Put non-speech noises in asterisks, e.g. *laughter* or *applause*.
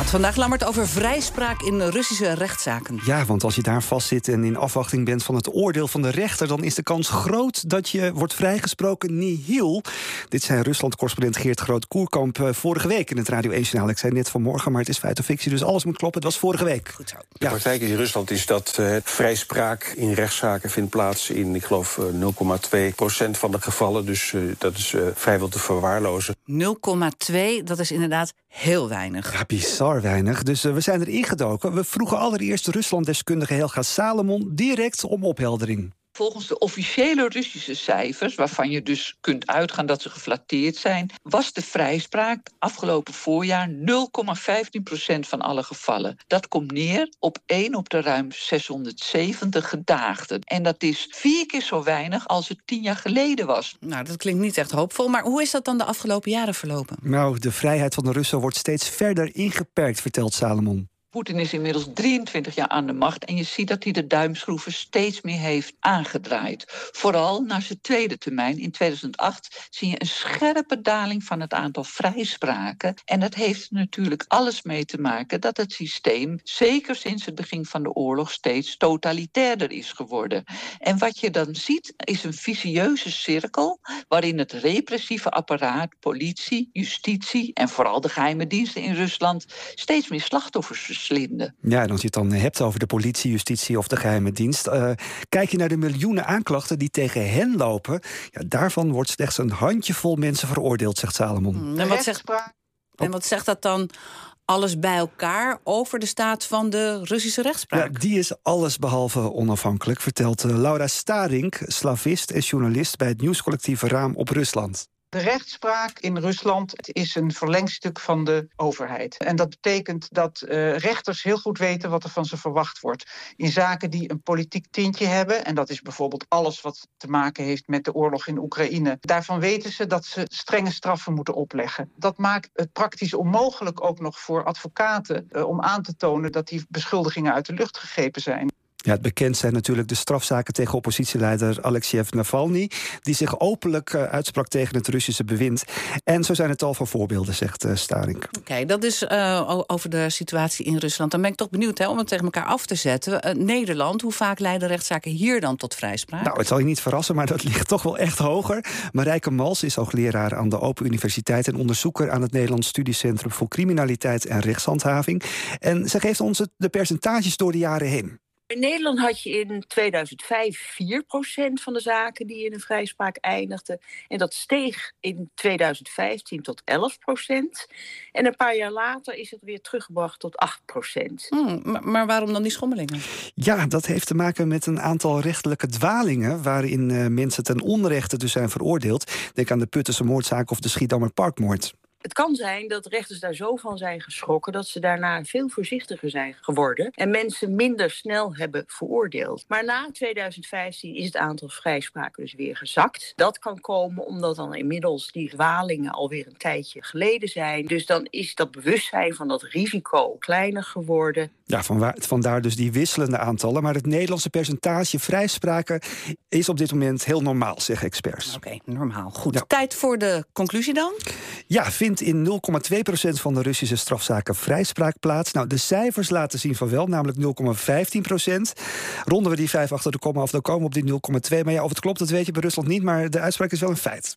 Gaat vandaag Lammert over vrijspraak in Russische rechtszaken. Ja, want als je daar vastzit en in afwachting bent van het oordeel van de rechter, dan is de kans groot dat je wordt vrijgesproken nihil. Dit zei Rusland-correspondent Geert Groot-Koerkamp eh, vorige week in het Radio 1-journaal. Ik zei net vanmorgen, maar het is feit of fictie, dus alles moet kloppen. Het was vorige week. Goed zo. De praktijk in Rusland is dat uh, vrijspraak in rechtszaken vindt plaats in, ik geloof, uh, 0,2% van de gevallen. Dus uh, dat is vrijwel te verwaarlozen. 0,2, dat is inderdaad heel weinig. Ja, bizar weinig. Dus uh, we zijn er ingedoken. We vroegen allereerst Rusland-deskundige Helga Salomon direct om opheldering. Volgens de officiële Russische cijfers, waarvan je dus kunt uitgaan dat ze geflatteerd zijn, was de vrijspraak afgelopen voorjaar 0,15% van alle gevallen. Dat komt neer op 1 op de ruim 670 gedaagden. En dat is vier keer zo weinig als het tien jaar geleden was. Nou, dat klinkt niet echt hoopvol. Maar hoe is dat dan de afgelopen jaren verlopen? Nou, de vrijheid van de Russen wordt steeds verder ingeperkt, vertelt Salomon. Poetin is inmiddels 23 jaar aan de macht en je ziet dat hij de duimschroeven steeds meer heeft aangedraaid. Vooral na zijn tweede termijn in 2008 zie je een scherpe daling van het aantal vrijspraken. En dat heeft natuurlijk alles mee te maken dat het systeem, zeker sinds het begin van de oorlog, steeds totalitairder is geworden. En wat je dan ziet is een vicieuze cirkel waarin het repressieve apparaat, politie, justitie en vooral de geheime diensten in Rusland steeds meer slachtoffers verslinden. Ja, en als je het dan hebt over de politie, justitie of de geheime dienst, uh, kijk je naar de miljoenen aanklachten die tegen hen lopen. Ja, daarvan wordt slechts een handjevol mensen veroordeeld, zegt Salomon. En wat zegt, en wat zegt dat dan? alles bij elkaar over de staat van de Russische rechtspraak. Ja, die is allesbehalve onafhankelijk, vertelt uh, Laura Starink, slavist en journalist bij het nieuwscollectieve Raam op Rusland. De rechtspraak in Rusland is een verlengstuk van de overheid. En dat betekent dat uh, rechters heel goed weten wat er van ze verwacht wordt. In zaken die een politiek tintje hebben, en dat is bijvoorbeeld alles wat te maken heeft met de oorlog in Oekraïne. Daarvan weten ze dat ze strenge straffen moeten opleggen. Dat maakt het praktisch onmogelijk ook nog voor advocaten uh, om aan te tonen dat die beschuldigingen uit de lucht gegrepen zijn. Ja, het bekend zijn natuurlijk de strafzaken tegen oppositieleider Alexeyev Navalny... die zich openlijk uh, uitsprak tegen het Russische bewind. En zo zijn het tal van voorbeelden, zegt uh, Starink. Oké, okay, dat is uh, over de situatie in Rusland. Dan ben ik toch benieuwd hè, om het tegen elkaar af te zetten. Nederland, hoe vaak leiden rechtszaken hier dan tot vrijspraak? Nou, het zal je niet verrassen, maar dat *laughs* ligt toch wel echt hoger. Marijke Mals is hoogleraar aan de Open Universiteit... en onderzoeker aan het Nederlands Studiecentrum voor Criminaliteit en Rechtshandhaving. En ze geeft ons de percentages door de jaren heen. In Nederland had je in 2005 4% van de zaken die in een vrijspraak eindigden. En dat steeg in 2015 tot 11%. En een paar jaar later is het weer teruggebracht tot 8%. Hmm, maar, maar, waarom dan die schommelingen? Ja, dat heeft te maken met een aantal rechtelijke dwalingen... waarin uh, mensen ten onrechte dus zijn veroordeeld. Denk aan de Puttense moordzaak of de Schiedammer Parkmoord. Het kan zijn dat rechters daar zo van zijn geschrokken dat ze daarna veel voorzichtiger zijn geworden en mensen minder snel hebben veroordeeld. Maar na 2015 is het aantal vrijspraken dus weer gezakt. Dat kan komen omdat dan inmiddels die dwalingen alweer een tijdje geleden zijn. Dus dan is dat bewustzijn van dat risico kleiner geworden. Ja, vanwaar, vandaar dus die wisselende aantallen. Maar het Nederlandse percentage vrijspraken is op dit moment heel normaal, zeggen experts. Oké, okay, normaal. Goed. Ja. Tijd voor de conclusie dan? Ja, vindt in 0,2% van de Russische strafzaken vrijspraak plaats. Nou, de cijfers laten zien van wel, namelijk 0,15%. Ronden we die vijf achter de komma af, dan komen we op die 0,2. Maar ja, of het klopt, dat weet je bij Rusland niet. Maar de uitspraak is wel een feit.